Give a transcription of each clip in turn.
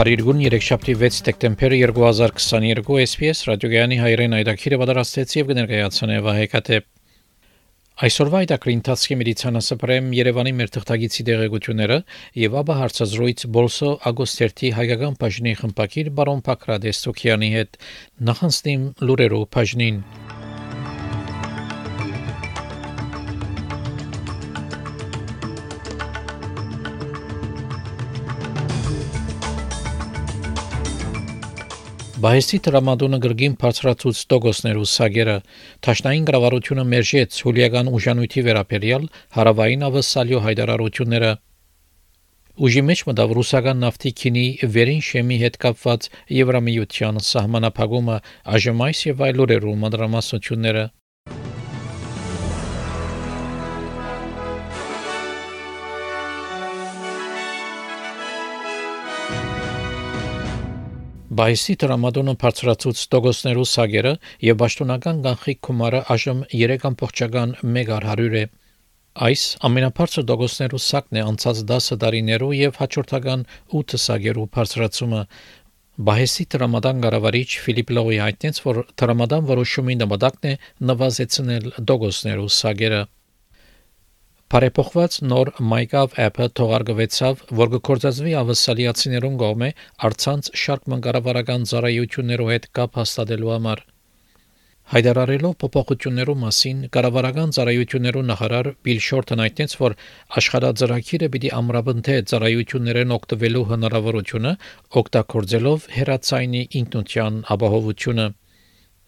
Փարիգուն 3-շաբթի 6 դեկտեմբեր 2022 SPS ռադիոգյանի հայրեն այդակիրը պատրաստեց եւ կներկայացնե Վահեկատե Այսօրվա այդակրի ընթացքի մեդիցինասպրեմ Երևանի մեր թղթագիտի դեղեցությունները եւ ապա հարցազրույց Բոլսո Ագոստերտի հայկական բաժնի խմբակիր բարոն Փակրադես Սոքյանի հետ նախանցնիմ լուրերով բաժնին Բայեսի տրամադոնը գրգին բարձրացուց տոգոսներու սագերը Թաշնային գրավարությունը մերժեց հուլիական ուժանույթի վերապերյալ հարավային ավսալյո հայդարարությունները Ուժի մեջ մտավ ռուսական նավթի քինի վերին շեմի հետ կապված Եվրամիության սահմանափակումը ԱԺՄ-ից եւ այլ օրերու մադրամասությունները Բայսի տրամադոնը բարձրացուց տոգոսներու սագերը եւ պաշտոնական կանխիկ գումարը այժմ 3.100 է։ Այս ամենաբարձր տոգոսներու սակն է անցած 10 տարիներու եւ հաջորդական 8 սագերու բարձրացումը։ Բայսի տրամադան գարավարիչ Ֆիլիպ Լողի հայտնեց, որ տրամադան որոշումի նպատակն է նվազեցնել տոգոսներու սագերը։ Բարեփոխված նոր MyGov app-ը թողարկվեցավ, որ կկործածվի ավասալիացիներուն կողմէ արցանց շարք մանկարավարական ծառայություններով հետ կապ հաստատելու համար։ Հայդարարելով փոփոխություններու մասին կառավարական ծառայություններու նախարար Բիլ Շորթն հայտնեց, որ աշխարհաձրակիրը պիտի ամրապնդե ծառայություններեն օգտվելու հնարավորությունը, օգտագործելով հերացայինի ինքնության ապահովությունը։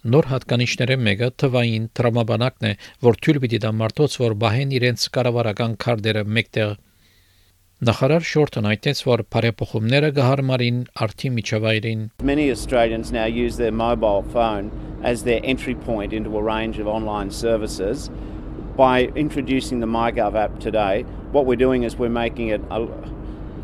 Նոր հատկանիշները մեկը թվային տրամաբանակն է, որ թույլ պիտի դա մարդոց, որ բահեն իրենց կառավարական քարտերը մեկտեղ Նախարար Շորտն այդտենց որ բարեփոխումները կհարմարին արդի միջավայրին Many Australians now use their mobile phone as their entry point into a range of online services. By introducing the MyGov app today, what we're doing is we're making it a,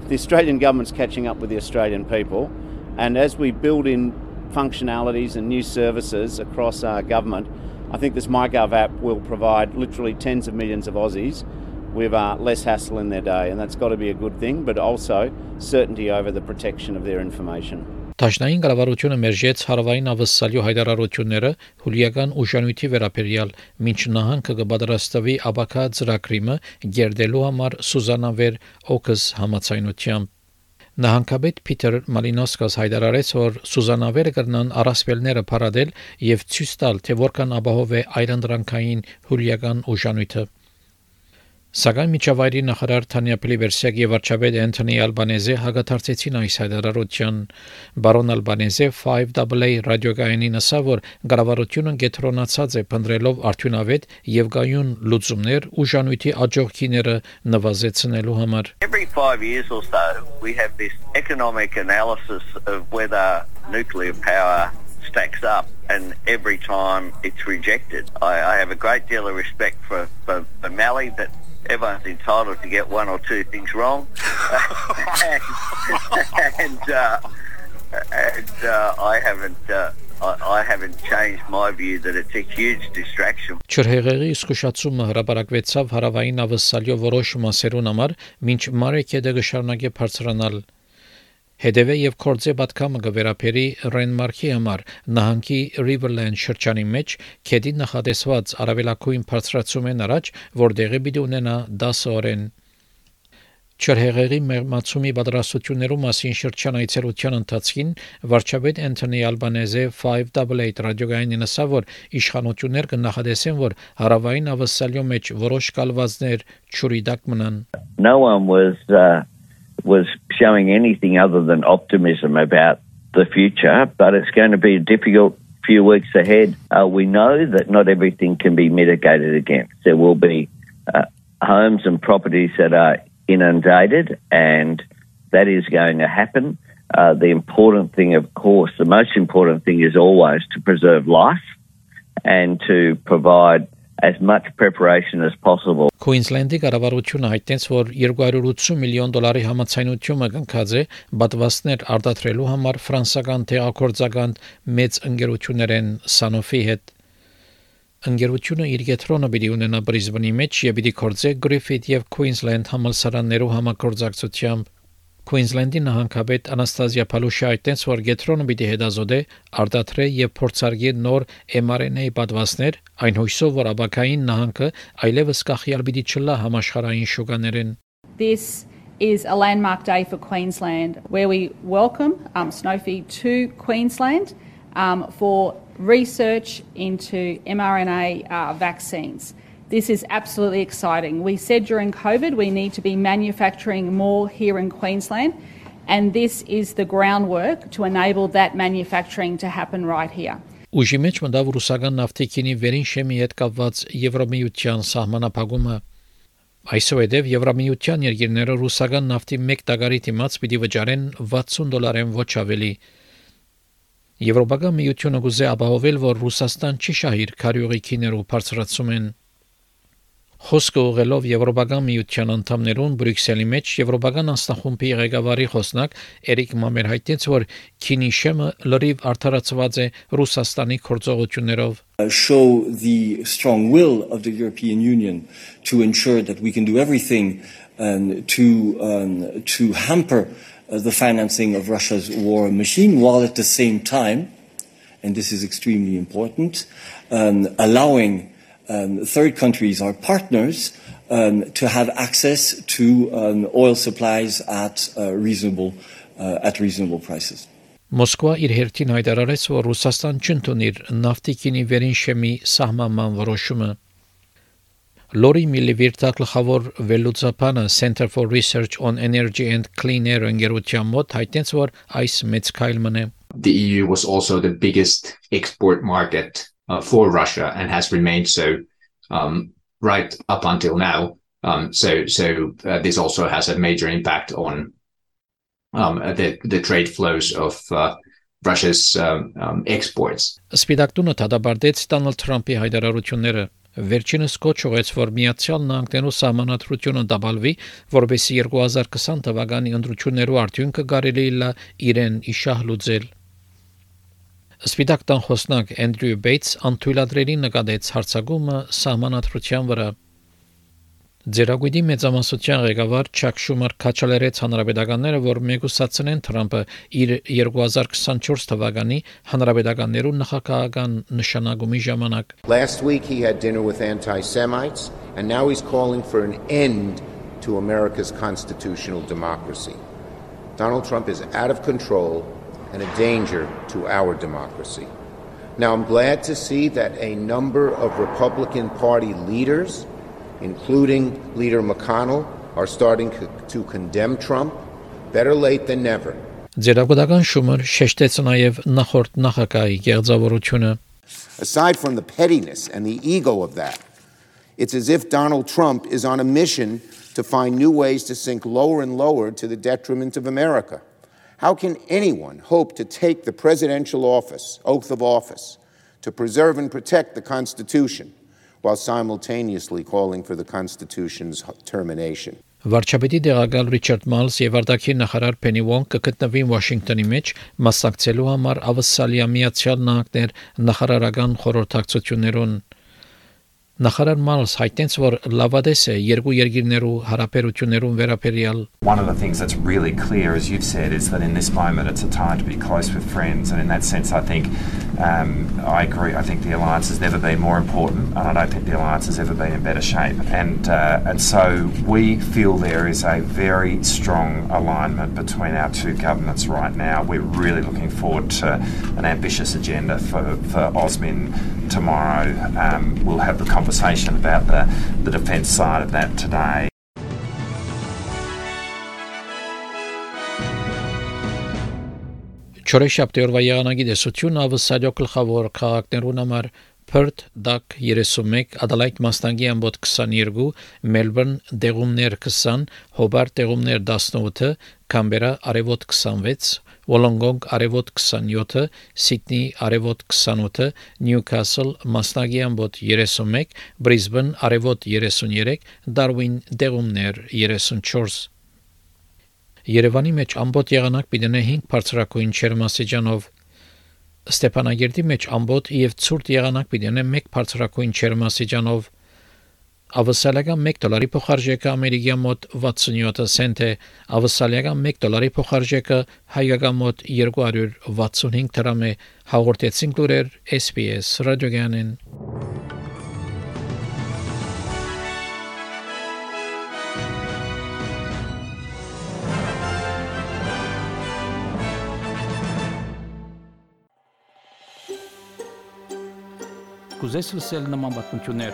the Australian government's catching up with the Australian people and as we build in functionalities and new services across our government, I think this MyGov app will provide literally tens of millions of Aussies with uh, less hassle in their day, and that's got to be a good thing, but also certainty over the protection of their information. Տաշնային կառավարությունը մերժեց հարավային ավսալյո հայտարարությունները հուլիական ուժանույթի վերաբերյալ, մինչ նահանգը կպատրաստվի աբակա ծրագրիմը գերդելու համար Սուզանավեր Օքս համացայնությամբ Նահանգապետ Փիթեր Մալինոսկաս հայտարարեց, որ Սուզանավերը կրնան առասպելները փարադել եւ ցույց տալ, թե որքան ապահով է այրանդրանքային հուլիական ուժանույթը։ Սակայն միջավայրի նախարար Թանյա Պլիվերսյակ եւ վարչապետ Անթոնի Ալբանեզե հագաթարցեցին այս հայտարարության։ Բարոն Ալբանեզե 5AA ռադիոգայանի ասա, որ կառավարությունը գետրոնացած է փնտրելով արդյունավետ եւ գայուն լուծումներ ուժանույթի աջողքիները նվազեցնելու համար։ Every 5 years or so we have this economic analysis of whether nuclear power stacks up and every time it's rejected. I, I have a great deal of respect for, for, for Mally, but everyone's entitled to get one or two things wrong, and, and, uh, and uh, I haven't. Uh, I, haven't changed my view that it's a huge distraction. Չրհեղեղի զսկուշացումը հրապարակվեցավ հարավային ավսալյո որոշ մասերուն համար, մինչ Մարեկեդը կշարունակի բարձրանալ Հետևե եւ կորձե պատկամը գվերապերի Ռենմարքի համար նահանգի Riverland շրջանի մեջ քեդի նախատեսված արավելակույն բարձրացում են առաջ, որտեղի պիտի ունենա 10 օրեն Չրհեղեղի մեղմացումի պատրաստություններու մասին շրջան այցելության ընթացքին վարչապետ Անթոնի Ալբանեզե 588 ռադիոգայինին ասավ, որ իշխանություններ կնախադեսեն, որ հարավային ավսալյո մեջ որոշ կալվածներ ճուրիդակ մնան No one was uh, was showing anything other than optimism about the future, but it's going to be a difficult few weeks ahead. Uh, we know that not everything can be mitigated against. There will be uh, homes and properties that are inundated, and that is going to happen. Uh, the important thing, of course, the most important thing is always to preserve life and to provide as much preparation as possible. Քուինսլենդի կառավարությունը հայտնեց, որ 280 միլիոն դոլարի համաձայնությունը կնքած է բադվաստներ արտադրելու համար ֆրանսական տեղակորձական մեծ ընկերություններեն Sanofi հետ։ Ընկերությունը իր կետրոնը պիտի ունենա Բրիզբենի մեջ եւ պիտի կորձե Griffith եւ Queensland համալսարաններու համակորձակցությամբ Քուինզլենդի նահանգապետ Անաստազիա Փալուշը այդտենց որ գետրոնը պիտի հետազոտե արտադրե եւ փորձարկի նոր mRNA պատվաստներ այն հույսով որ աբակային նահանգը այլևս կախյալ պիտի չլա համաշխարհային շուկաներեն This is a landmark day for Queensland where we welcome um, Sanofi to Queensland um, for research into mRNA uh, vaccines. This is absolutely exciting. We said during COVID we need to be manufacturing more here in Queensland, and this is the groundwork to enable that manufacturing to happen right here. Ուժի մեջ մտավ ռուսական նավթիկինի վերին շեմի հետ կապված Եվրոմիության սահմանափակումը Այսուհետև Եվրոմիության երկիրները ռուսական նավթի 1 տագարի դիմաց պիտի վճարեն 60 դոլարեն ոչ ավելի։ Եվրոպական միությունը գուզե ապահովել, որ Ռուսաստան չի շահիր քարյուղիքիներով բարձրացում են Խոսքը ուղղելով Եվրոպական միության անդամներուն Բրյուսելի մեջ Եվրոպական անձնախումբի ղեկավարի խոսնակ Էրիկ Մամեր հայտնեց, որ Քինիշեմը լրիվ արդարացված է Ռուսաստանի կորցողություններով show the strong will of the European Union to ensure that we can do everything um, to um, to hamper uh, the financing of Russia's war machine, while at the same time, and this is extremely important, um, allowing um, third countries, our partners, um, to have access to um, oil supplies at uh, reasonable uh, at reasonable prices. Մոսկվա իր հերթին հայտարարեց, որ Ռուսաստան չընդունիր նավթիկինի վերին շեմի սահմանման որոշումը։ Լորի Միլիվիրտա գլխավոր վերլուծապանը Center for Research on Energy and Clean Air ընկերության մոտ հայտնեց, որ այս մեծ քայլ մնե։ The EU was also the biggest export market uh, for Russia and has remained so um, right up until now. Um, so so uh, this also has a major impact on um, the the trade flows of uh, Russia's um, um, exports. Սպիտակտունը դադարեցեց Դոնալդ Թրամփի հայտարարությունները Վերջինս կոչ ուղեց, որ Միացյալ Նահանգներու սահմանադրությունը դաբալվի, որբեսի 2020 թվականի ընտրություններու արդյունքը կարելի լա իրեն իշահ լուծել։ Սպիտակ տան խոսնակ Էնդրյու Բեյթս անթույլատրելի նկատեց հարցակումը սահմանադրության վրա։ Ձերագույդի մեծամասնության ղեկավար Չակ Շումեր քաչալերեց հանրապետականները, որ մեգուսացնեն Թրամփը իր 2024 թվականի հանրապետականներու նախագահական նշանակումի ժամանակ։ Last week he had dinner with anti-Semites and now he's calling for an end to America's constitutional democracy. Donald Trump is out of control and a danger to our democracy. Now, I'm glad to see that a number of Republican Party leaders, including Leader McConnell, are starting to condemn Trump. Better late than never. Ձերագուտական շումեր շեշտեց նաև նախորդ նախագահի գեղձավորությունը Aside from the pettiness and the ego of that, it's as if Donald Trump is on a mission to find new ways to sink lower and lower to the detriment of America. How can anyone hope to take the presidential office, oath of office, to preserve and protect the Constitution while simultaneously calling for the Constitution's termination? Վարչապետի դեղակալ Ռիչարդ Մալս եւ արտաքին նախարար Փենի Վոնգ կգտնվին Վաշինգտոնի մեջ մասնակցելու համար ավսալիա միացյալ նահանգներ նախարարական խորհրդակցություններուն Նախարար Մալս հայտնեց, որ լավադես է երկու երկիրներու հարաբերություններուն վերաբերյալ One of the things that's really clear, as you've said, is that in this moment it's a time to be close with friends, and in that sense, I think um, I agree. I think the alliance has never been more important, and I don't think the alliance has ever been in better shape. And uh, and so we feel there is a very strong alignment between our two governments right now. We're really looking forward to an ambitious agenda for for Osmin tomorrow. Um, we'll have the conversation about the, the defence side of that today. Չորեշաբթի օրվա եղանակի դեսությունը ավսալյո գլխավոր քաղաքներուն համար Perth DAC 31, Adelaide Մաստանգի ամբոտ 22, Melbourne դեղումներ 20, Hobart դեղումներ 18, Կամբերա արևոտ 26, Wollongong արևոտ 27, Սիդնի արևոտ 28, Նյուքասլ մասնագի ամբոտ 31, Բրիզբեն արևոտ 33, Դարվին դեղումներ 34 Երևանի մեջ ամբողջ եղանակ պիտենե 5 բարձրակույն չերմասիջանով Ստեփանագերդի մեջ ամբողջ եւ ցուրտ եղանակ պիտենե 1 բարձրակույն չերմասիջանով Ավսալական 1 դոլարի փոխարժեքը ամերիկյան մոտ 67 سنت է, ավսալական 1 դոլարի փոխարժեքը հայկական մոտ 265 դրամ է, հաղորդեցին լուրեր SPS ռադիոգանեն Կուզես լսել նման բանություններ,